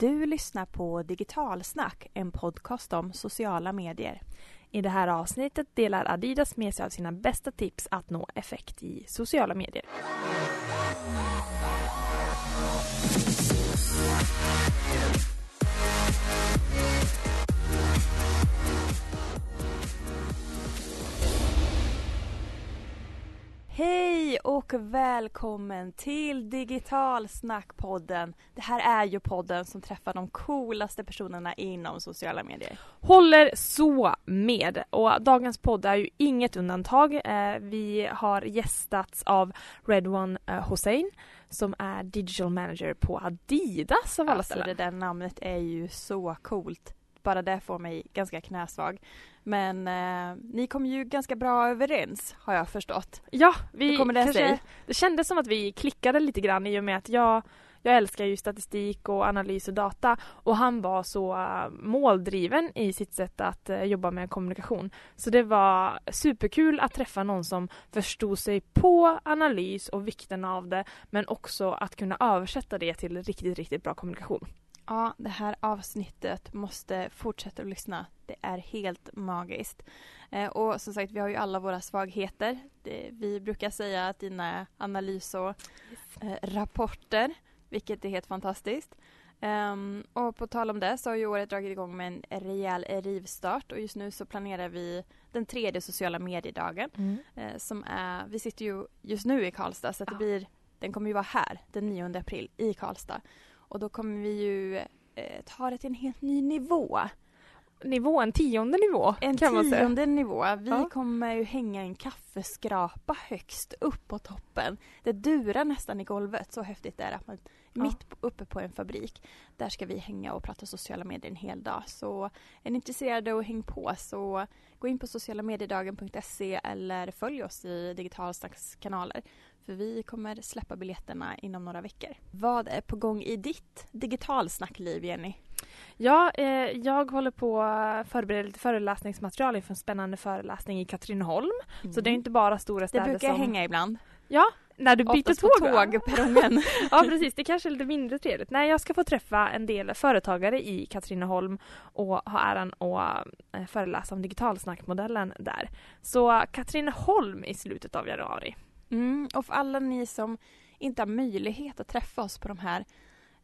Du lyssnar på Digitalsnack, en podcast om sociala medier. I det här avsnittet delar Adidas med sig av sina bästa tips att nå effekt i sociala medier. Hej och välkommen till Digitalsnackpodden. Det här är ju podden som träffar de coolaste personerna inom sociala medier. Håller så med! Och dagens podd är ju inget undantag. Eh, vi har gästats av Redwan eh, Hossein som är digital manager på Adidas av alla Alltså ställen. det där namnet är ju så coolt. Bara det får mig ganska knäsvag. Men eh, ni kom ju ganska bra överens har jag förstått. Ja, vi Hur kommer det kanske, sig? Det kändes som att vi klickade lite grann i och med att jag jag älskar ju statistik och analys och data och han var så eh, måldriven i sitt sätt att eh, jobba med kommunikation. Så det var superkul att träffa någon som förstod sig på analys och vikten av det men också att kunna översätta det till riktigt, riktigt bra kommunikation. Ja, det här avsnittet måste fortsätta att lyssna. Det är helt magiskt. Eh, och som sagt, vi har ju alla våra svagheter. Vi brukar säga att dina analys och eh, rapporter, vilket är helt fantastiskt. Ehm, och på tal om det så har ju året dragit igång med en rejäl rivstart och just nu så planerar vi den tredje sociala mediedagen. Eh, som är, vi sitter ju just nu i Karlstad så att det blir, den kommer ju vara här den 9 april i Karlstad. Och då kommer vi ju eh, ta det till en helt ny nivå. Nivå, en tionde nivå En kan man säga. tionde nivå. Vi Ja. kommer ju hänga en kaffeskrapa högst upp på toppen. Det durar nästan i golvet, så häftigt är det. Att man, Ja. Mitt uppe på en fabrik. Där ska vi hänga och prata sociala medier en hel dag. Så är ni intresserade och häng på så gå in på socialamediedagen.se eller följ oss i Digitalsnacks kanaler. För vi kommer släppa biljetterna inom några veckor. Vad är på gång i ditt digitalsnackliv, Jenny? Ja, eh, jag håller på att förbereda lite föreläsningsmaterial inför en spännande föreläsning i Katrineholm. Så det är inte bara stora det städer brukar jag som... hänga ibland. Ja, när du byter tåg. tågperrongen. Ja precis, det kanske är lite mindre trevligt. Nej, jag ska få träffa en del företagare i Katrineholm och ha äran att eh, föreläsa om digitalsnackmodellen där. Så Katrineholm i slutet av januari. Mm, och för alla ni som inte har möjlighet att träffa oss på de här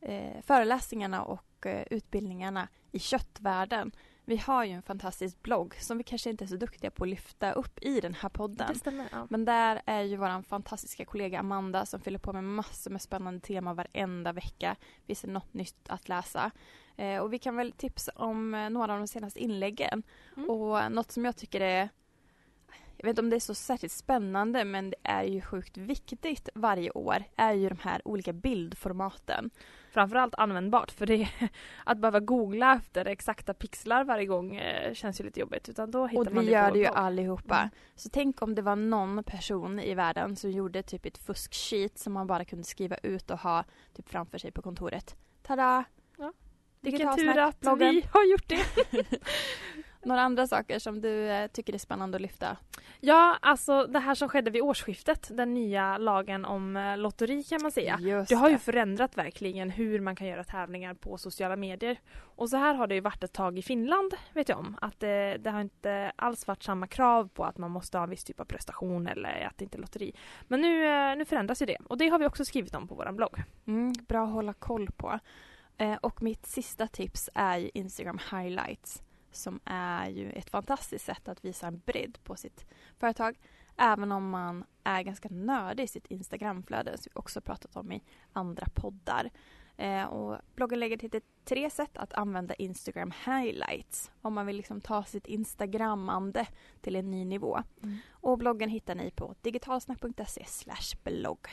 eh, föreläsningarna och eh, utbildningarna i köttvärlden. Vi har ju en fantastisk blogg som vi kanske inte är så duktiga på att lyfta upp i den här podden. Stämmer. Ja. Men där är ju vår fantastiska kollega Amanda som fyller på med massor med spännande tema varenda vecka. Finns det något nytt att läsa. Eh, och vi kan väl tipsa om eh, några av de senaste inläggen. Mm. Och något som jag tycker är jag vet inte om det är så särskilt spännande men det är ju sjukt viktigt varje år är ju de här olika bildformaten. Framförallt användbart för det att behöva googla efter exakta pixlar varje gång eh, känns ju lite jobbigt. Utan då hittar Och man vi det gör det ju allihopa. Mm. Så tänk om det var någon person i världen som gjorde typ ett fusksheet som man bara kunde skriva ut och ha typ framför sig på kontoret. Tada! Ja. Vilken tur att bloggen. vi har gjort det. Några andra saker som du eh, tycker är spännande att lyfta? Ja, alltså det här som skedde vid årsskiftet, den nya lagen om eh, lotteri kan man säga. Just Det har ju förändrat verkligen hur man kan göra tävlingar på sociala medier. Och så här har det ju varit ett tag i Finland, vet jag om. Att det, det har inte alls varit samma krav på att man måste ha en viss typ av prestation eller att det inte är lotteri. Men nu, eh, nu förändras ju det och det har vi också skrivit om på vår blogg. Mm, bra att hålla koll på. Eh, och mitt sista tips är Instagram highlights som är ju ett fantastiskt sätt att visa en bredd på sitt företag. Även om man är ganska nördig i sitt Instagramflöde som vi också pratat om i andra poddar. Eh, och bloggen lägger till det tre sätt att använda Instagram highlights om man vill liksom ta sitt Instagrammande till en ny nivå. Och bloggen hittar ni på digitalsnack.se blogg.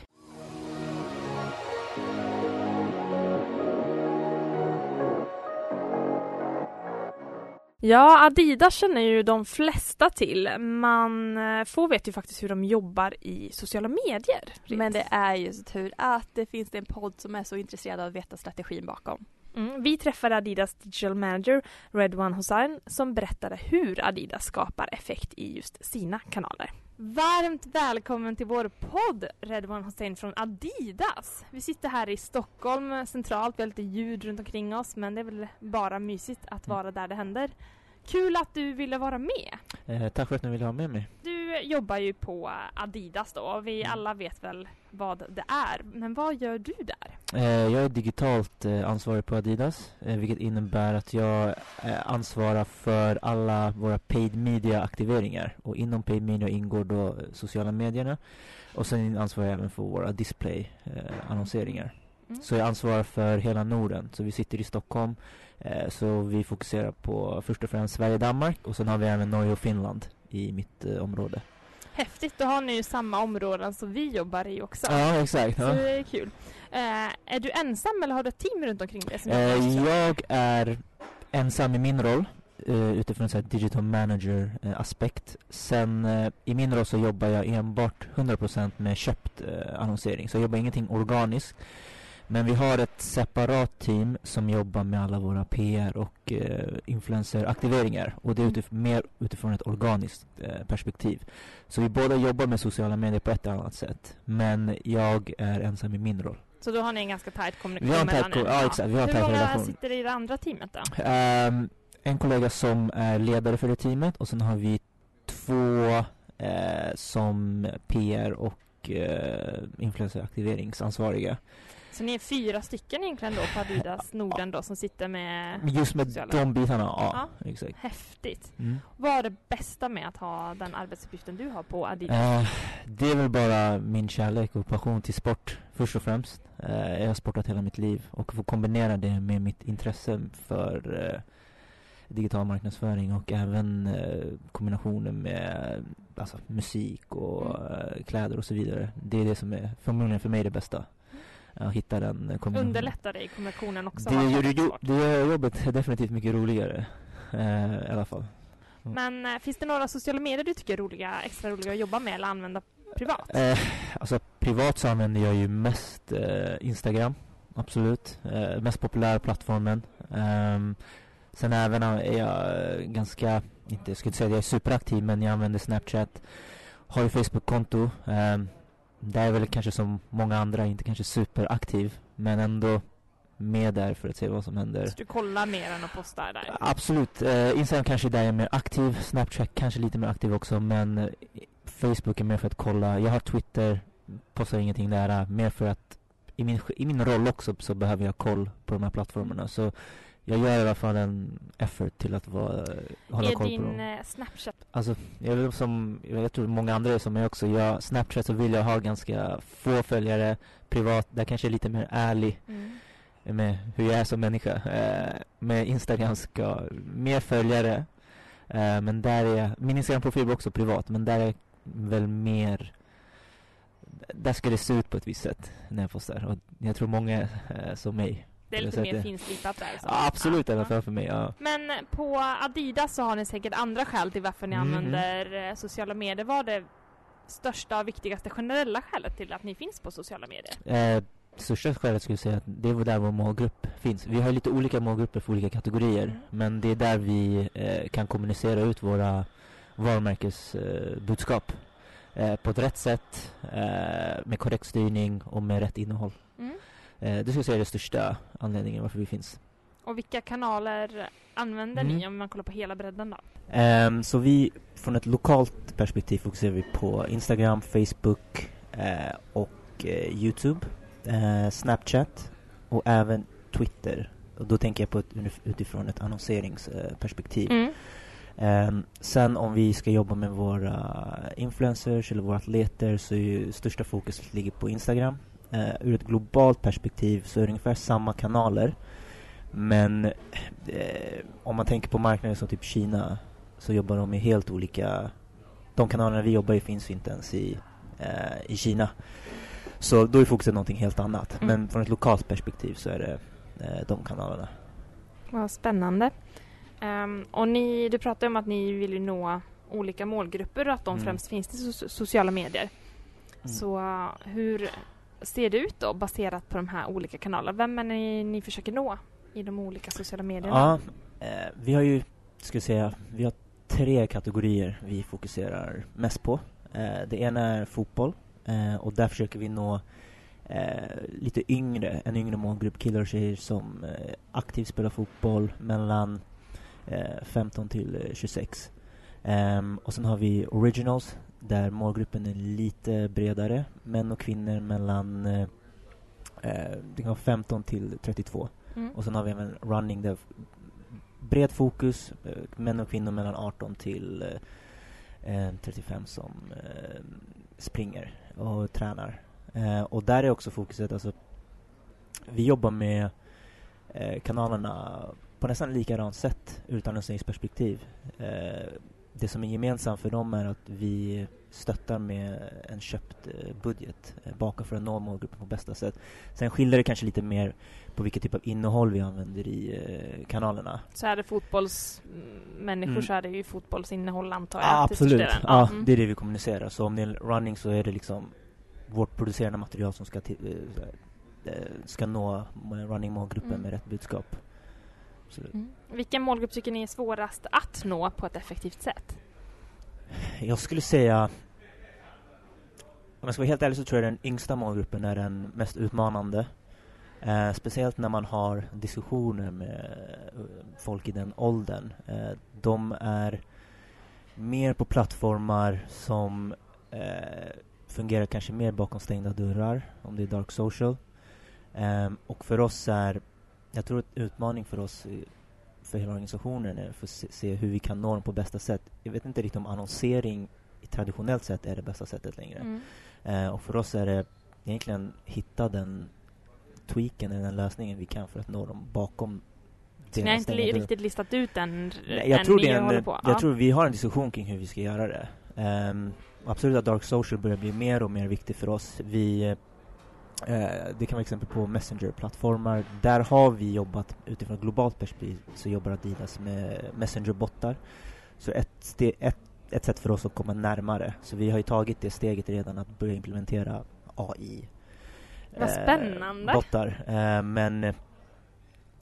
Ja, Adidas känner ju de flesta till. Man eh, får vet ju faktiskt hur de jobbar i sociala medier. Men det är ju så tur att det finns en podd som är så intresserad av att veta strategin bakom. Mm, vi träffade Adidas digital manager Redwan Hossain som berättade hur Adidas skapar effekt i just sina kanaler. Varmt välkommen till vår podd Redwan Hussein från Adidas. Vi sitter här i Stockholm centralt, vi har lite ljud runt omkring oss men det är väl bara mysigt att vara där det händer. Kul att du ville vara med. Eh, tack för att ni ville ha med mig. Du jobbar ju på Adidas då och vi Mm. alla vet väl vad det är. Men vad gör du där? Eh, jag är digitalt eh, ansvarig på Adidas, eh, vilket innebär att jag ansvarar för alla våra paid media-aktiveringar. Och inom paid media ingår då sociala medierna. Och sen ansvarar jag även för våra display-annonseringar. Mm. Så jag ansvarar för hela Norden. Så vi sitter i Stockholm. Eh, så vi fokuserar på först och främst Sverige och Danmark. Och sen har vi även Norge och Finland i mitt eh, område. Häftigt, då har ni ju samma områden som vi jobbar i också. Ja, exakt. Så Ja. det är kul. Eh, är du ensam eller har du ett team runt omkring dig? Eh, jag är ensam i min roll eh, utifrån en digital manager eh, aspekt. Sen eh, i min roll så jobbar jag enbart 100% med köpt annonsering. Så jag jobbar ingenting organiskt. Men vi har ett separat team som jobbar med alla våra PR och eh, influenceraktiveringar. Och det är utif- mer utifrån ett organiskt eh, perspektiv. Så vi båda jobbar med sociala medier på ett eller annat sätt. Men jag är ensam i min roll. Så då har ni en ganska tajt kommunikation mellan er. ja, exakt, vi har en Hur många relation. sitter i det andra teamet då? Ehm, en kollega som är ledare för det teamet och sen har vi två eh, som PR och eh, influenceraktiveringsansvariga. Så ni är fyra stycken egentligen då på Adidas Norden då som sitter med Just med Sociala. de bitarna, ja, exakt. Häftigt. Mm. Vad är det bästa med att ha den arbetsuppgiften du har på Adidas? Eh, det är väl bara min kärlek och passion till sport först och främst. Eh, jag har sportat hela mitt liv och få kombinera det med mitt intresse för eh, digital marknadsföring och även eh, kombinationen med alltså, musik och Mm. eh, kläder och så vidare. Det är det som är förmodligen för mig det bästa. Att hitta den kombinationen. Underlättar i kombinationen också? Det gör, jo, det gör jobbet definitivt mycket roligare. Eh, I alla fall. Men eh, finns det några sociala medier du tycker är roliga, extra roliga att jobba med eller använda privat? Eh, alltså privat så använder jag ju mest eh, Instagram. Absolut. Eh, mest populära plattformen. Ehm, sen även är jag eh, ganska, inte, jag skulle inte säga att jag är superaktiv men jag använder Snapchat. Har ju Facebook-konto. Där är väl kanske som många andra inte kanske superaktiv men ändå med där för att se vad som händer. Så du kollar mer än att posta där? Absolut. Eh, Instagram kanske där jag är mer aktiv. Snapchat kanske lite mer aktiv också. Men eh, Facebook är mer för att kolla. Jag har Twitter. Postar ingenting där. Mer för att i min, i min roll också så behöver jag koll på de här plattformarna. Så jag gör i alla fall en effort till att vara, hålla är koll på din dem. eh, Snapchat Alltså, jag, vill som, jag tror många andra är som mig också. Jag, Snapchat så vill jag ha ganska få följare. Privat, där kanske jag är lite mer ärlig mm. med hur jag är som människa. Eh, med Instagram ska mer följare. Eh, men där är jag, min Instagram-profil var också privat, men där är jag väl mer där ska det se ut på ett visst sätt när jag postar. Och jag tror många eh, som mig. Det är lite mer det. finslipat där. så. Ja, absolut i alla Ja. fall för mig. Ja. Men på Adidas så har ni säkert andra skäl till varför ni Mm. använder eh, sociala medier. Vad är det största och viktigaste generella skälet till att ni finns på sociala medier? Eh, största skälet skulle jag säga att det är där vår målgrupp finns. Vi har lite olika målgrupper för olika kategorier. Mm. Men det är där vi eh, kan kommunicera ut våra varumärkesbudskap. Eh, eh, på ett rätt sätt, eh, med korrekt styrning och med rätt innehåll. Eh, det skulle jag säga är den största anledningen varför vi finns. Och vilka kanaler använder ni Mm. om man kollar på hela bredden då? Ehm, så vi, från ett lokalt perspektiv fokuserar vi på Instagram, Facebook eh, och eh, Youtube, eh, Snapchat och även Twitter. Och då tänker jag på ett, utifrån ett annonseringsperspektiv. Mm. Ehm, sen om vi ska jobba med våra influencers eller våra atleter så är ju största fokus ligger på Instagram. Uh, ur ett globalt perspektiv så är det ungefär samma kanaler. Men eh, om man tänker på marknader som typ Kina så jobbar de med helt olika... De kanalerna vi jobbar i finns inte ens i, eh, i Kina. Så då är fokuset någonting helt annat. Mm. Men från ett lokalt perspektiv så är det eh, de kanalerna. Vad spännande. Ehm, och ni, du pratade om att ni vill nå olika målgrupper och att de Mm. främst finns i so- sociala medier. Mm. Så hur ser det ut då baserat på de här olika kanalerna? Vem är ni, ni försöker nå i de olika sociala medierna? Ja, eh, vi har ju, ska säga, vi har tre kategorier vi fokuserar mest på. Eh, det ena är fotboll eh, och där försöker vi nå eh, lite yngre, en yngre målgrupp, killar och tjejer som eh, aktivt spelar fotboll mellan eh, 15 till eh, 26. Ehm, och sen har vi originals där målgruppen är lite bredare, män och kvinnor mellan kan vara 15 till 32. Mm. Och sen har vi även running där bred fokus, eh, män och kvinnor mellan 18 till eh, eh, 35 som eh, springer och tränar. Och där är också fokuset, alltså vi jobbar med kanalerna på nästan likadant sätt ur ett annonseringsperspektiv. Eh, det som är gemensamt för dem är att vi stöttar med en köpt eh, budget eh, bakom för att nå målgruppen på bästa sätt. Sen skiljer det kanske lite mer på vilket typ av innehåll vi använder i eh, kanalerna. Så är det fotbollsmänniskor Mm. så är det ju fotbollsinnehåll antar jag. Ja, största absolut. Ja, mm. det är det vi kommunicerar. Så om det är running så är det liksom vårt producerade material som ska, till, ska nå running-målgruppen Mm. med rätt budskap. Mm. Vilken målgrupp tycker ni är svårast att nå på ett effektivt sätt? jag skulle säga om jag ska vara helt ärlig så tror jag den yngsta målgruppen är den mest utmanande. Eh, speciellt när man har diskussioner med eh, folk i den åldern. Eh, de är mer på plattformar som eh, fungerar kanske mer bakom stängda dörrar, om det är dark social. Ehm, och för oss är, jag tror att utmaning för oss, i- för hela organisationen, är för att se, hur vi kan nå dem på bästa sätt. Jag vet inte riktigt om annonsering i traditionellt sätt är det bästa sättet längre. Mm. Eh, och för oss är det egentligen hitta den tweaken, eller den lösningen vi kan för att nå dem bakom ni har inte li- riktigt listat ut den Nej, jag än tror ni håller en, på? jag Ja. tror vi har en diskussion kring hur vi ska göra det. Ehm, absolut att Dark Social börjar bli mer och mer viktigt för oss. Vi, eh, det kan vara exempel på Messenger-plattformar. Där har vi jobbat utifrån ett globalt perspektiv så jobbar Adidas med Messenger-bottar. Så ett, ett, ett sätt för oss att komma närmare. Så vi har ju tagit det steget redan att börja implementera AI. Vad spännande. Bottar. Eh, men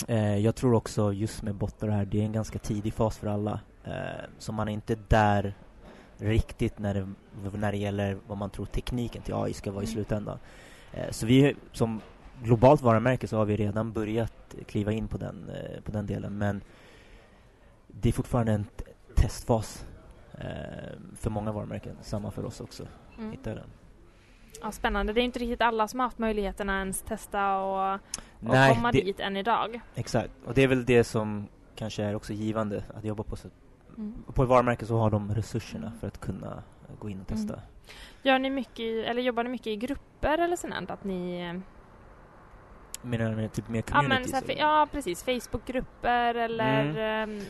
eh, jag tror också just med bottar här, det är en ganska tidig fas för alla. Eh, så man är inte där riktigt när det, när det gäller vad man tror tekniken till AI ska vara i Mm. slutändan. Eh, så vi som globalt varumärke så har vi redan börjat kliva in på den, eh, på den delen men det är fortfarande en testfas eh, för många varumärken, samma för oss också. Mm. Hitta den. Ja, spännande. Det är inte riktigt alla som har haft möjligheten att ens testa och, och Nej, komma det, dit än idag. exakt. Och det är väl det som kanske är också givande att jobba på. Så, Mm. på ett varumärke så har de resurserna för att kunna gå in och testa. Mm. Gör ni mycket i, eller jobbar ni mycket i grupper eller sånt? Att ni... Menar du typ mer Ja, men, communities? här, ja precis. Facebookgrupper eller ehm,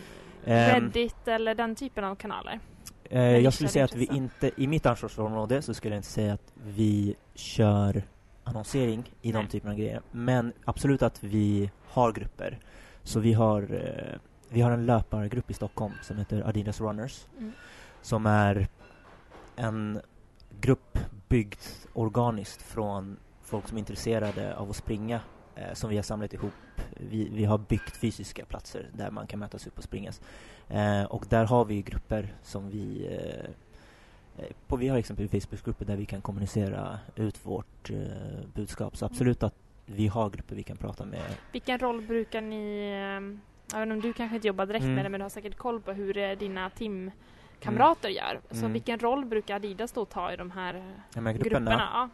Ehm, Reddit eller den typen av kanaler. Eh, jag skulle säga att vi inte, i mitt ansvarsområde så skulle jag inte säga att vi kör annonsering i de Nej. typerna av grejer. Men absolut att vi har grupper. Så vi har, eh, vi har en löpargrupp i Stockholm som heter Adidas Runners. Mm. Som är en grupp byggd organiskt från folk som är intresserade av att springa. Eh, som vi har samlat ihop. Vi, vi har byggt fysiska platser där man kan mötas upp och springas. Eh, och där har vi grupper som vi... Eh, eh, på, vi har exempelvis Facebookgrupper där vi kan kommunicera ut vårt eh, budskap. Så absolut att vi har grupper vi kan prata med. Vilken roll brukar ni... ehm, Även om du kanske inte jobbar direkt Mm. med det men du har säkert koll på hur eh, dina teamkamrater gör. Så Mm. vilken roll brukar Adidas då ta i de här eh, De här grupperna? grupperna. Ja.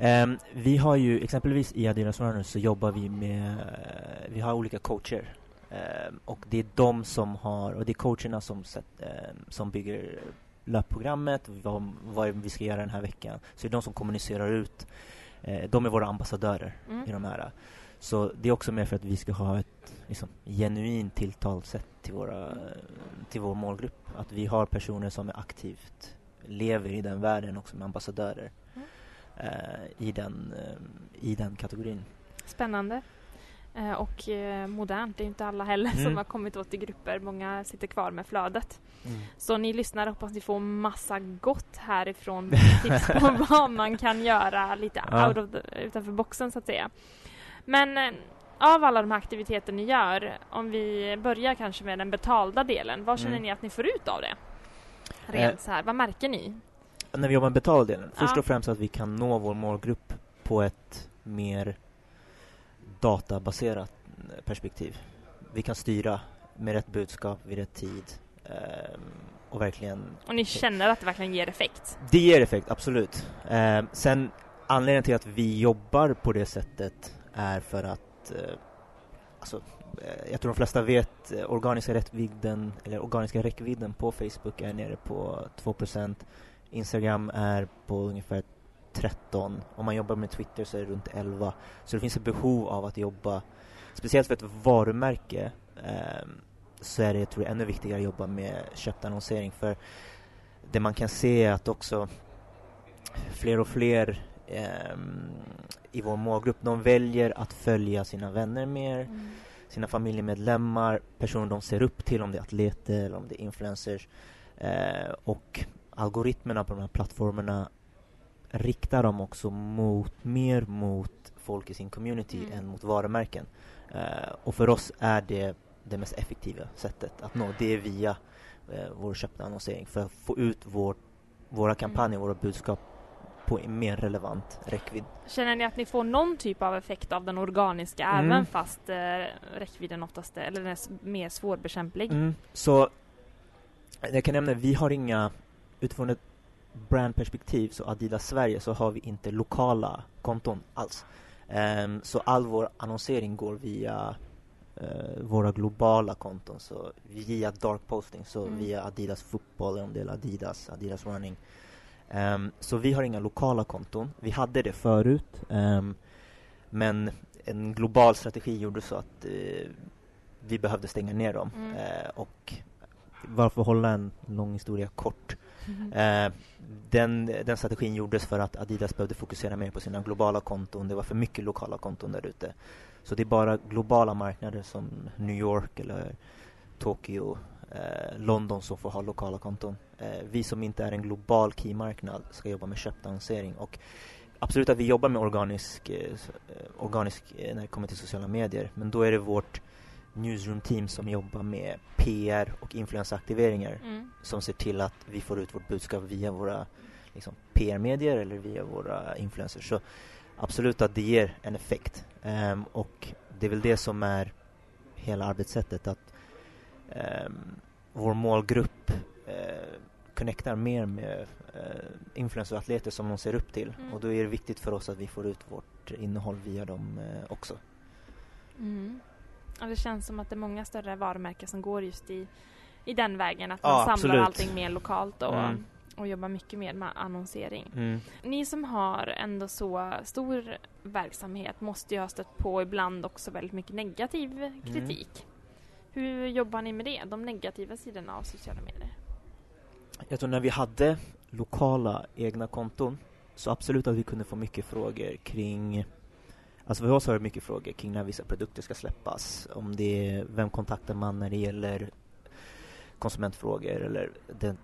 Ehm, vi har ju exempelvis i Adidas Runners så jobbar vi med, eh, vi har olika coacher. Ehm, och det är de som har, och det är coacherna som, sätt, ehm, som bygger löpprogrammet, vad, vad vi ska göra den här veckan. Så det är de som kommunicerar ut. Eh, de är våra ambassadörer Mm. i de här. Så det är också mer för att vi ska ha ett liksom, genuint tilltalssätt till, våra, till vår målgrupp. Att vi har personer som är aktivt lever i den världen också med ambassadörer Mm. eh, i, den, eh, i den kategorin. Spännande. Eh, och eh, modernt. Det är inte alla heller som Mm. har kommit åt i grupper. Många sitter kvar med flödet. Så ni lyssnare hoppas ni får massa gott härifrån. Tips på vad man kan göra lite Ja. out of the, utanför boxen så att säga. Men eh, av alla de här aktiviteter ni gör, om vi börjar kanske med den betalda delen. Vad känner Mm. ni att ni får ut av det? Rent Eh. så här, vad märker ni? när vi jobbar med betaldelen, först Ja. och främst att vi kan nå vår målgrupp på ett mer databaserat eh, perspektiv. Vi kan styra med rätt budskap vid rätt tid och verkligen Och ni känner att det verkligen ger effekt? Det ger effekt, absolut. Sen anledningen till att vi jobbar på det sättet är för att eh, alltså, eh, jag tror de flesta vet eh, organiska räckvidden eller organiska räckvidden på Facebook är nere på 2%. Instagram är på ungefär 13. Om man jobbar med Twitter så är det runt 11. Så det finns ett behov av att jobba, speciellt för ett varumärke, eh, så är det tror jag, ännu viktigare att jobba med köpt annonsering. För det man kan se är att också fler och fler i vår målgrupp, de väljer att följa sina vänner mer, Mm. sina familjemedlemmar, personer de ser upp till, om det är atleter eller om det är influencers. Eh, och algoritmerna på de här plattformarna riktar dem också mot, mer mot folk i sin community Mm. än mot varumärken. Eh, och för oss är det det mest effektiva sättet att nå, det är via eh, vår köpta annonsering för att få ut vår, våra kampanjer, våra budskap på mer relevant räckvidd. Känner ni att ni får någon typ av effekt av den organiska Mm. även fast eh, räckvidden oftast är, eller den är mer svårbekämplig? Mm. Så jag kan nämna, vi har inga, utifrån ett brandperspektiv, så Adidas Sverige, så har vi inte lokala konton alls. Ehm, så all vår annonsering går via eh, våra globala konton, så via dark posting, så Mm. via Adidas fotboll, om det är Adidas, Adidas running. Ehm, så vi har inga lokala konton. Vi hade det förut, ehm, men en global strategi gjorde så att eh, vi behövde stänga ner dem. Mm. Eh, och varför hålla en lång historia kort? Mm. Eh, den, den strategin gjordes för att Adidas behövde fokusera mer på sina globala konton. Det var för mycket lokala konton där ute. Så det är bara globala marknader som New York eller Tokyo, eh, London som får ha lokala konton. Eh, vi som inte är en global key-marknad ska jobba med köpt annonsering. Och absolut att vi jobbar med organisk, eh, organisk eh, när det kommer till sociala medier. Men då är det vårt newsroom-team som jobbar med PR och influensaktiveringar Mm. som ser till att vi får ut vårt budskap via våra liksom, PR-medier eller via våra influencers. Så absolut att det ger en effekt. Ehm, och det är väl det som är hela arbetssättet, att ehm, vår målgrupp uh, connectar mer med uh, influenceratleter som de ser upp till. Mm. Och då är det viktigt för oss att vi får ut vårt innehåll via dem eh, också. Mm. Ja, det känns som att det är många större varumärken som går just i, i den vägen. Att Ja, man samlar absolut. allting mer lokalt och, Mm. och jobbar mycket mer med annonsering. Mm. Ni som har ändå så stor verksamhet måste ju ha stött på ibland också väldigt mycket negativ kritik. Hur jobbar ni med det? De negativa sidorna av sociala medier? Jag tror när vi hade lokala egna konton så absolut att vi kunde få mycket frågor kring Alltså för oss har det mycket frågor kring när vissa produkter ska släppas. Om det är, vem kontaktar man när det gäller konsumentfrågor eller den,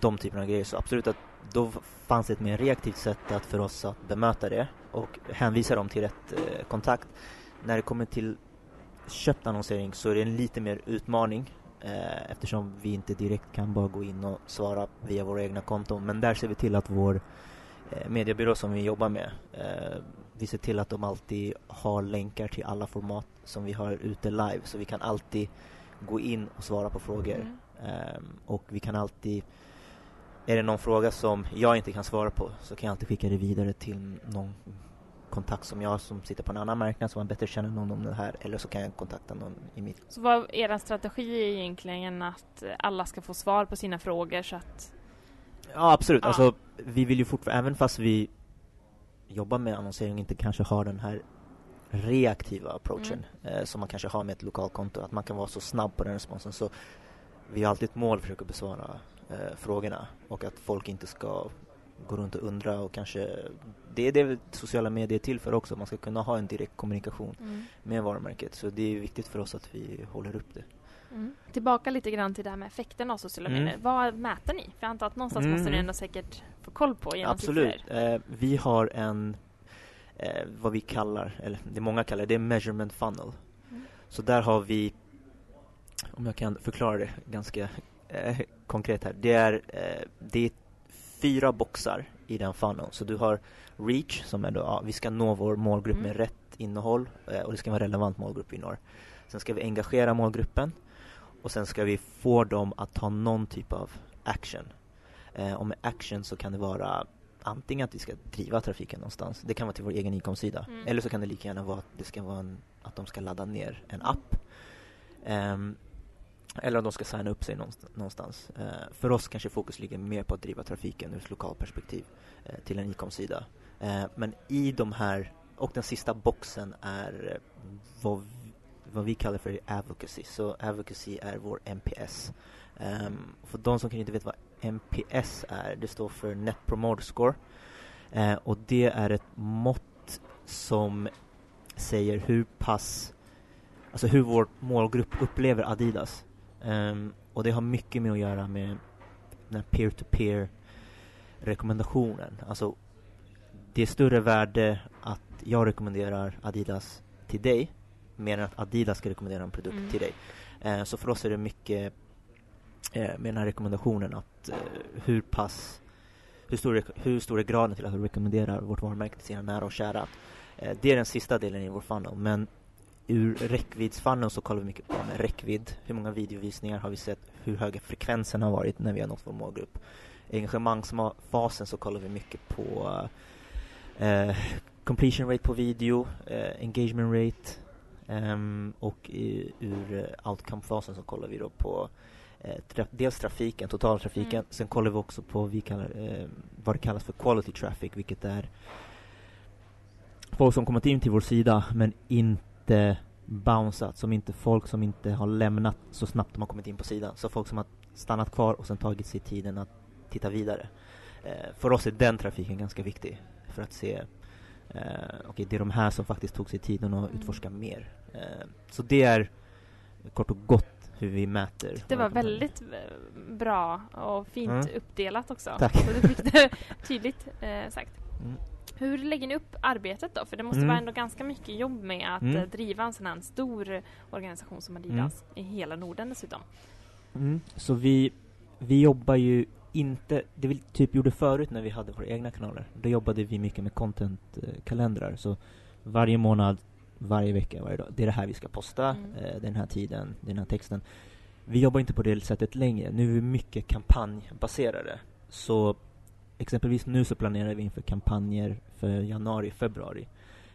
de typerna av grejer. Så absolut att då fanns det ett mer reaktivt sätt att för oss att bemöta det och hänvisa dem till rätt eh, kontakt. När det kommer till köpt annonsering så är det en lite mer utmaning eh, eftersom vi inte direkt kan bara gå in och svara via våra egna konton. Men där ser vi till att vår eh, mediebyrå som vi jobbar med, eh, vi ser till att de alltid har länkar till alla format som vi har ute live. Så vi kan alltid gå in och svara på frågor. Mm. Ehm, och vi kan alltid, är det någon fråga som jag inte kan svara på så kan jag alltid skicka det vidare till någon kontakt som jag som sitter på en annan marknad som har bättre känner någon om det här eller så kan jag kontakta någon i mitt Så vad är er strategi är egentligen att alla ska få svar på sina frågor så att Ja absolut, Ja. alltså vi vill ju fortfarande, även fast vi jobbar med annonsering inte kanske har den här reaktiva approachen eh, som man kanske har med ett lokalkonto, att man kan vara så snabb på den responsen. Så vi har alltid ett mål att försöka besvara eh, frågorna och att folk inte ska gå runt och undra och kanske det är det sociala medier är till för också, man ska kunna ha en direkt kommunikation med varumärket så det är viktigt för oss att vi håller upp det. Mm. Tillbaka lite grann till det här med effekten av sociala Mm. medier. Vad mäter ni? För jag antar att någonstans Mm. måste ni ändå säkert få koll på genom Absolut. Eh, vi har en, eh, vad vi kallar, eller det många kallar det, är measurement funnel. Mm. Så där har vi, om jag kan förklara det ganska eh, konkret här, det är, eh, det är fyra boxar i den funneln. Så du har reach som är då, ja, vi ska nå vår målgrupp Mm. med rätt innehåll eh, och det ska vara relevant målgrupp vi når. Sen ska vi engagera målgruppen och sen ska vi få dem att ta någon typ av action. Eh, och med action så kan det vara antingen att vi ska driva trafiken någonstans, det kan vara till vår egen e-comsida, Mm. eller så kan det lika gärna vara att det ska vara en, att de ska ladda ner en app. Ehm, eller om de ska signa upp sig någonstans. Eh, för oss kanske fokus ligger mer på att driva trafiken ur ett lokalperspektiv eh, till en e-comsida. Eh, men i de här, och den sista boxen är eh, vad, vi- vad vi kallar för advocacy. Så advocacy är vår NPS. Ehm, för de som kanske inte vet vad NPS är, det står för Net Promoter Score. Eh, och det är ett mått som säger hur pass, alltså hur vår målgrupp upplever Adidas. Ehm, och det har mycket med att göra med den här peer-to-peer rekommendationen. Alltså det är större värde att jag rekommenderar Adidas till dig mer än att Adidas ska rekommendera en produkt Mm. till dig. Eh, så för oss är det mycket eh, med den här rekommendationen att eh, hur pass hur stor, hur stor är graden till att du rekommenderar vårt varumärke till sina nära och kära? Eh, det är den sista delen i vår funnel, men ur räckviddsfunneln så kollar vi mycket på med räckvidd. Hur många videovisningar har vi sett? Hur höga frekvensen har varit när vi har nått vår målgrupp? Engagemangsfasen så kollar vi mycket på eh, completion rate på video, eh, engagement rate ehm, och i, ur eh, outcome-fasen så kollar vi då på eh, tra dels trafiken, totaltrafiken. Mm. Sen kollar vi också på vi kallar, eh, vad det kallas för quality traffic, vilket är folk som kommit in till vår sida men inte bounceat, som inte folk som inte har lämnat så snabbt de har kommit in på sidan. Så folk som har stannat kvar och sen tagit sig tiden att titta vidare. Eh, för oss är den trafiken ganska viktig för att se eh, okej, det är de här som faktiskt tog sig tiden att Mm. utforska mer. Eh, så det är kort och gott hur vi mäter. Det var väldigt eh, bra och fint Mm. uppdelat också. Tack. Så du fick det tydligt eh, sagt. Mm. Hur lägger ni upp arbetet då? För det måste Mm. vara ändå ganska mycket jobb med att Mm. eh, driva en sån här stor organisation som Adidas i hela Norden dessutom. Mm. Så vi, vi jobbar ju inte, det vi typ gjorde förut när vi hade våra egna kanaler, då jobbade vi mycket med content-kalendrar. Så varje månad, varje vecka, varje dag, det är det här vi ska posta, Mm. eh, den här tiden, den här texten. Vi jobbar inte på det sättet längre, nu är vi mycket kampanjbaserade. Så exempelvis nu så planerar vi inför kampanjer för januari, februari.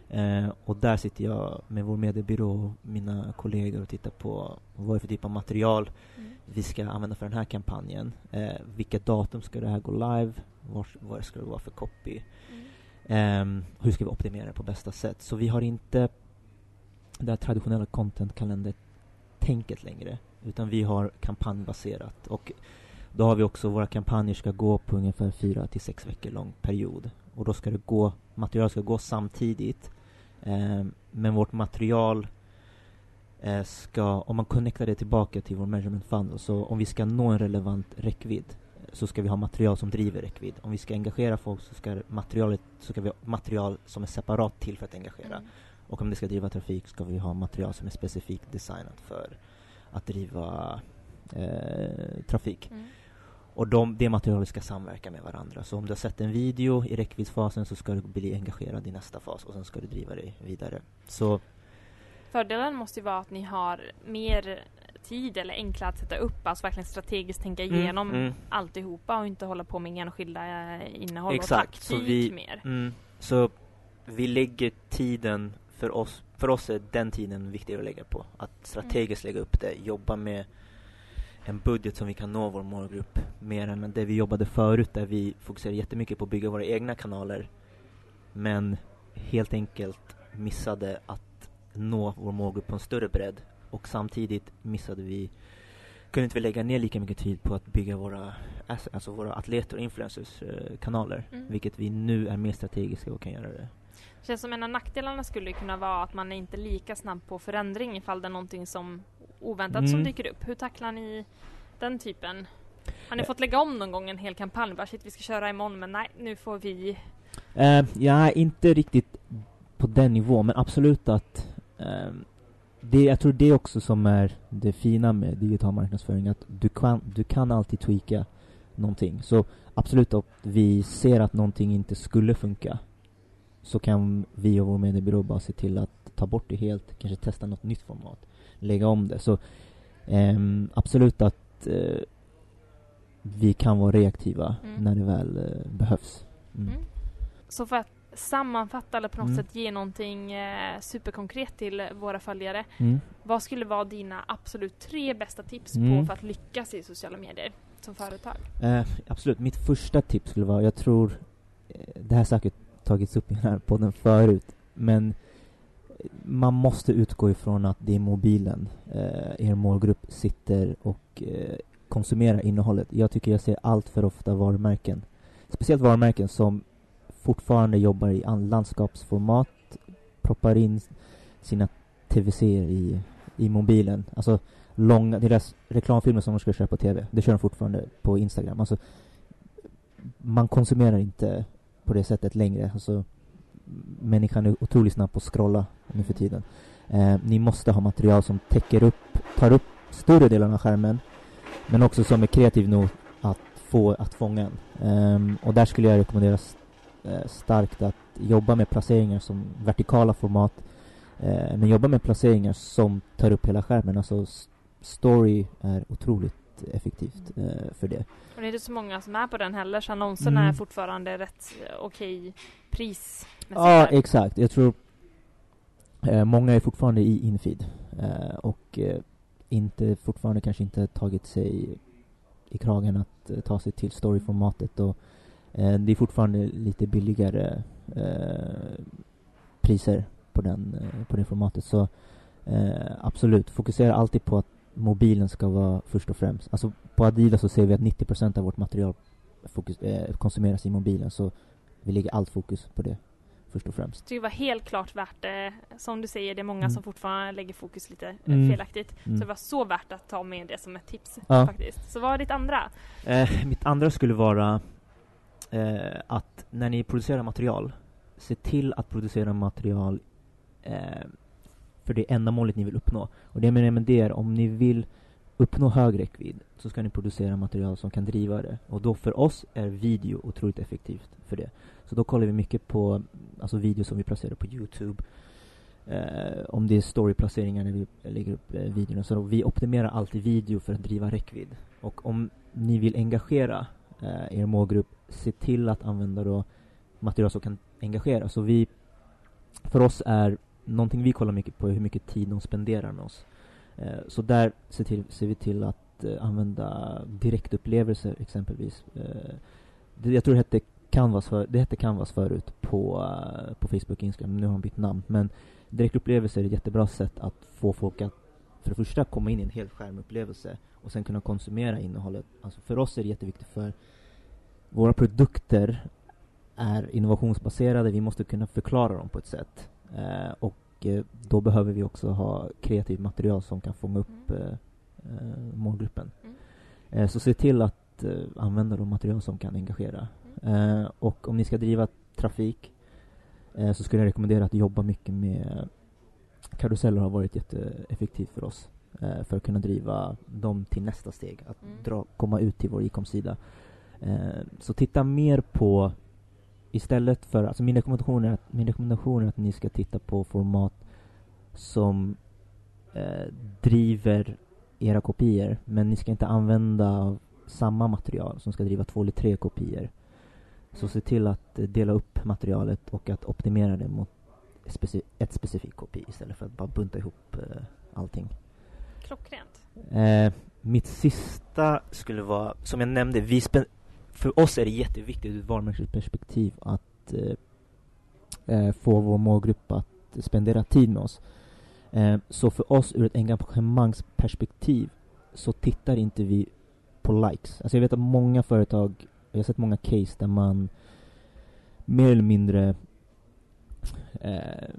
Eh, och där sitter jag med vår mediebyrå och mina kollegor och tittar på vad är för typ av material Mm. vi ska använda för den här kampanjen. Eh, vilket datum ska det här gå live? Var, vad ska det vara för copy? Mm. Ehm, hur ska vi optimera det på bästa sätt? Så vi har inte det här traditionella content-kalender-tänket längre. Utan vi har kampanjbaserat. Och då har vi också, våra kampanjer ska gå på ungefär fyra till sex veckor lång period. Och då ska det gå, material ska gå samtidigt. Ehm, men vårt material eh, ska, om man connectar det tillbaka till vår measurement funnel, så om vi ska nå en relevant räckvidd eh, så ska vi ha material som driver räckvidd. Om vi ska engagera folk så ska materialet, så ska vi ha material som är separat till för att engagera. Mm. Och om det ska driva trafik ska vi ha material som är specifikt designat för att driva eh, trafik. Mm. Och de, det materialet ska samverka med varandra. Så om du har sett en video i räckviddsfasen så ska du bli engagerad i nästa fas och sen ska du driva dig vidare. Så Fördelen måste ju vara att ni har mer tid eller enklare att sätta upp, alltså verkligen strategiskt tänka Mm, igenom mm. alltihopa och inte hålla på med enskilda eh, innehåll Exakt, och så taktik vi- mer. Mm, så vi lägger tiden för oss, för oss är den tiden viktigare att lägga på. Att strategiskt lägga upp det, jobba med en budget som vi kan nå vår målgrupp mer än det vi jobbade förut där vi fokuserade jättemycket på att bygga våra egna kanaler men helt enkelt missade att nå vår målgrupp på en större bredd och samtidigt missade vi kunde inte vi lägga ner lika mycket tid på att bygga våra, alltså våra atleter och influencers eh, kanaler Mm. vilket vi nu är mer strategiska och kan göra det. Det känns som en av nackdelarna skulle kunna vara att man är inte lika snabb på förändring ifall det är någonting som oväntat som Mm. dyker upp. Hur tacklar ni den typen? Har ni Eh. fått lägga om någon gång en hel kampanj? Bara shit, vi ska köra imorgon men nej, nu får vi... Uh, ja, inte riktigt på den nivån, men absolut att ehm, det, jag tror det också som är det fina med digital marknadsföring, att du kan, du kan alltid tweaka någonting. Så absolut att vi ser att någonting inte skulle funka så kan vi och vår mediebyrå bara se till att ta bort det helt, kanske testa något nytt format, lägga om det. Så ehm, absolut att eh, vi kan vara reaktiva Mm. när det väl eh, behövs. Mm. Mm. Så för att sammanfatta eller på något Mm. sätt ge någonting eh, superkonkret till våra följare. Mm. Vad skulle vara dina absolut tre bästa tips på för att lyckas i sociala medier som företag? Eh, absolut, mitt första tips skulle vara, jag tror, eh, det här säkert tagits upp i den här podden förut, men man måste utgå ifrån att det är mobilen eh, er målgrupp sitter och eh, konsumerar innehållet. Jag tycker jag ser allt för ofta varumärken, speciellt varumärken som fortfarande jobbar i landskapsformat, proppar in sina tv-serier i, i mobilen. Alltså långa, deras reklamfilmer som de ska köra på tv, det kör de fortfarande på Instagram. Alltså, man konsumerar inte på det sättet längre. Alltså, människan är otroligt snabb på att scrolla nu för tiden. Eh, ni måste ha material som täcker upp, tar upp större delen av skärmen, men också som är kreativ nog att få att fånga en. Ehm, och där skulle jag rekommendera st eh, starkt att jobba med placeringar som vertikala format, eh, men jobba med placeringar som tar upp hela skärmen. Alltså story är otroligt effektivt eh, för det. Och det är inte så många som är på den heller så annonserna Mm. är fortfarande rätt eh, okej pris. Ja, exakt. Jag tror eh, många är fortfarande i infeed eh, och eh, inte fortfarande kanske inte tagit sig i kragen att eh, ta sig till storyformatet och det är fortfarande lite billigare priser på den på det formatet så absolut, fokusera alltid på att mobilen ska vara först och främst. Alltså på Adidas så ser vi att 90% av vårt material fokus, eh, konsumeras i mobilen så vi lägger allt fokus på det först och främst. Det var helt klart värt det. Som du säger, det är många Mm. som fortfarande lägger fokus lite eh, Mm. felaktigt. Mm. Så det var så värt att ta med det som ett tips Ja. faktiskt. Så vad är ditt andra? Eh, mitt andra skulle vara eh, att när ni producerar material, se till att producera material eh, för det ändamålet ni vill uppnå. Och det jag menar med det är om ni vill uppnå hög räckvidd så ska ni producera material som kan driva det. Och då för oss är video otroligt effektivt för det. Så då kollar vi mycket på alltså video som vi placerar på Youtube. Eh, om det är storyplaceringar när vi lägger upp eh, videorna. Så då, vi optimerar alltid video för att driva räckvidd. Och om ni vill engagera eh, er målgrupp, se till att använda då material som kan engagera. Så vi, för oss är någonting vi kollar mycket på är hur mycket tid de spenderar med oss. Eh, så där ser, till, ser vi till att eh, använda direktupplevelser exempelvis. Eh, det, jag tror det hette Canvas, för, det hette Canvas förut på, eh, på Facebook och Instagram, nu har de bytt namn. Men direktupplevelser är ett jättebra sätt att få folk att för det första komma in i en hel skärmupplevelse och sen kunna konsumera innehållet. Alltså för oss är det jätteviktigt för våra produkter är innovationsbaserade, vi måste kunna förklara dem på ett sätt. Eh, och eh, då behöver vi också ha kreativt material som kan fånga upp Mm. eh, målgruppen. Mm. Så se till att använda de material som kan engagera. Eh, och om ni ska driva trafik så skulle jag rekommendera att jobba mycket med karuseller har varit jätteeffektivt för oss för att kunna driva dem till nästa steg, att Mm. dra, komma ut till vår e-com-sida. Så titta mer på istället för, alltså min rekommendation är att, min rekommendation är att ni ska titta på format som eh, driver era kopior, men ni ska inte använda samma material som ska driva två eller tre kopior. Så se till att dela upp materialet och att optimera det mot speci- ett specifikt kopi istället för att bara bunta ihop eh, allting. Klockrent. Eh, mitt sista skulle vara, som jag nämnde, vi för oss är det jätteviktigt ur ett varumärkesperspektiv att eh, eh, få vår målgrupp att spendera tid med oss. Eh, så för oss ur ett engagemangsperspektiv så tittar inte vi på likes. Alltså jag vet att många företag, jag har sett många case där man mer eller mindre eh,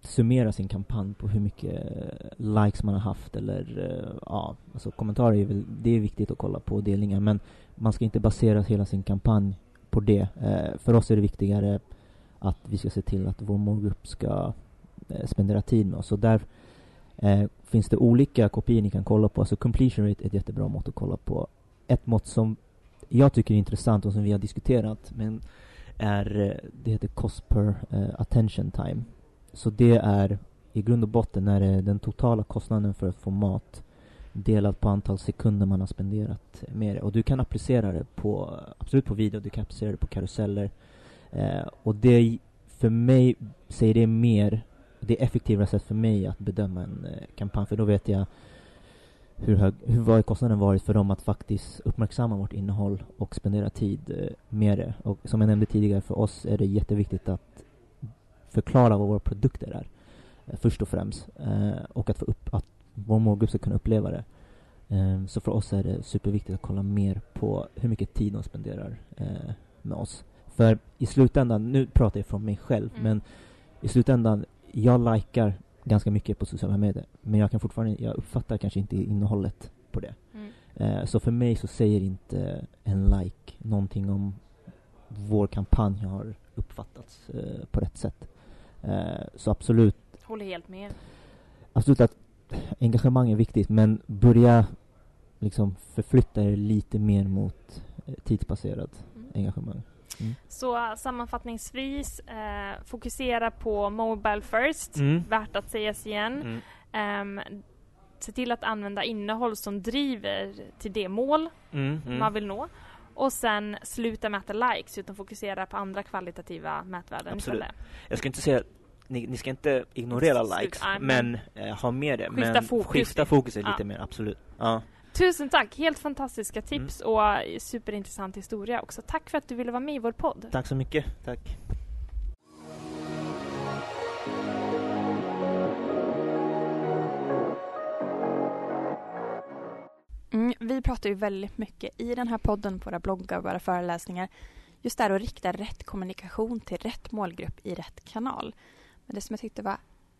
summera sin kampanj på hur mycket eh, likes man har haft eller eh, ja, alltså kommentarer är väl, det är viktigt att kolla på delningar men man ska inte basera hela sin kampanj på det. Eh, för oss är det viktigare att vi ska se till att vår målgrupp ska eh, spendera tid med oss. Så där eh, finns det olika kopior ni kan kolla på. Alltså completion rate är ett jättebra mått att kolla på. Ett mått som jag tycker är intressant och som vi har diskuterat men är, eh, det heter cost per attention time. Så det är i grund och botten är det den totala kostnaden för att få mat delat på antal sekunder man har spenderat med det. Och du kan applicera det på, absolut på video, du kan applicera det på karuseller. Eh, och det, för mig, säger det mer, det är effektivare sätt för mig att bedöma en eh, kampanj, för då vet jag hur, hög, hur vad kostnaden varit för dem att faktiskt uppmärksamma vårt innehåll och spendera tid eh, med det. Och som jag nämnde tidigare, för oss är det jätteviktigt att förklara vad våra produkter är, eh, först och främst. Eh, och att få upp, att vår målgrupp ska kunna uppleva det. Eh, så för oss är det superviktigt att kolla mer på hur mycket tid de spenderar med oss. För i slutändan, nu pratar jag från mig själv, Mm. men i slutändan, jag likar ganska mycket på sociala medier, men jag kan fortfarande, jag uppfattar kanske inte innehållet på det. Mm. Så för mig så säger inte en like någonting om vår kampanj har uppfattats på rätt sätt. Eh, så absolut, Håller helt med. absolut att engagemang är viktigt, men börja liksom förflytta er lite mer mot eh, tidsbaserat Mm. engagemang. Så äh, sammanfattningsvis, eh, fokusera på Mobile First. Mm. Värt att sägas igen. Mm. Ehm, se till att använda innehåll som driver till det mål Mm. Mm. man vill nå. Och sen sluta mäta likes utan fokusera på andra kvalitativa mätvärden Absolut. istället. Jag ska inte säga ni, ni ska inte ignorera Slut- likes, nej, men eh, ha med det. Skifta men fokus skifta lite. fokuset Ja. lite mer, absolut. Ja. Tusen tack! Helt fantastiska tips Mm. och superintressant historia också. Tack för att du ville vara med i vår podd. Tack så mycket. Tack. Vi pratar ju väldigt mycket i den här podden, på våra bloggar och våra föreläsningar just där att rikta rätt kommunikation till rätt målgrupp i rätt kanal. Men det som jag tyckte var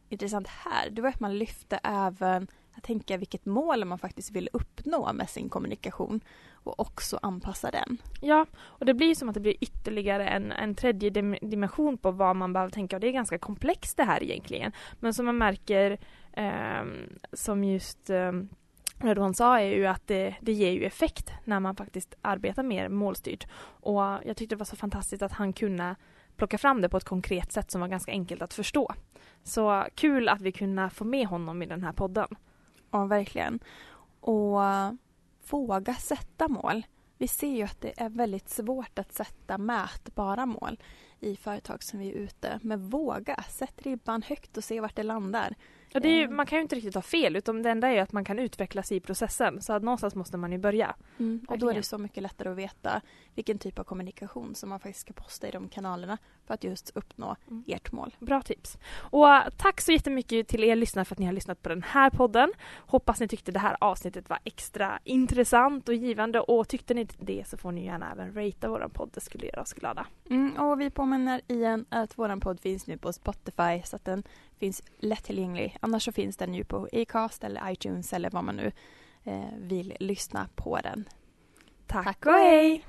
intressant här, det var att man lyfte även att tänka vilket mål man faktiskt vill uppnå med sin kommunikation och också anpassa den. Ja, och det blir som att det blir ytterligare en, en tredje dimension på vad man behöver tänka och det är ganska komplext det här egentligen. Men som man märker, eh, som just eh, Redouan sa, är ju att det, det ger ju effekt när man faktiskt arbetar mer målstyrt. Och jag tyckte det var så fantastiskt att han kunde plocka fram det på ett konkret sätt som var ganska enkelt att förstå. Så kul att vi kunde få med honom i den här podden. Ja, verkligen. Och våga sätta mål. Vi ser ju att det är väldigt svårt att sätta mätbara mål i företag som vi är ute. Men våga, sätt ribban högt och se vart det landar. Är ju, Mm. man kan ju inte riktigt ha fel utan det enda är ju att man kan utvecklas i processen. Så att någonstans måste man ju börja. Och då är det så mycket lättare att veta vilken typ av kommunikation som man faktiskt ska posta i de kanalerna för att just uppnå Mm. ert mål. Bra tips. Och äh, tack så jättemycket till er lyssnare för att ni har lyssnat på den här podden. Hoppas ni tyckte det här avsnittet var extra intressant och givande och tyckte ni det så får ni gärna även ratea våran podd. Det skulle göra oss glada. Mm, och vi påminner igen att vår podd finns nu på Spotify så att den finns lättillgänglig. Annars så finns den ju på Acast eller iTunes eller vad man nu eh, vill lyssna på den. Tack, Tack och hej!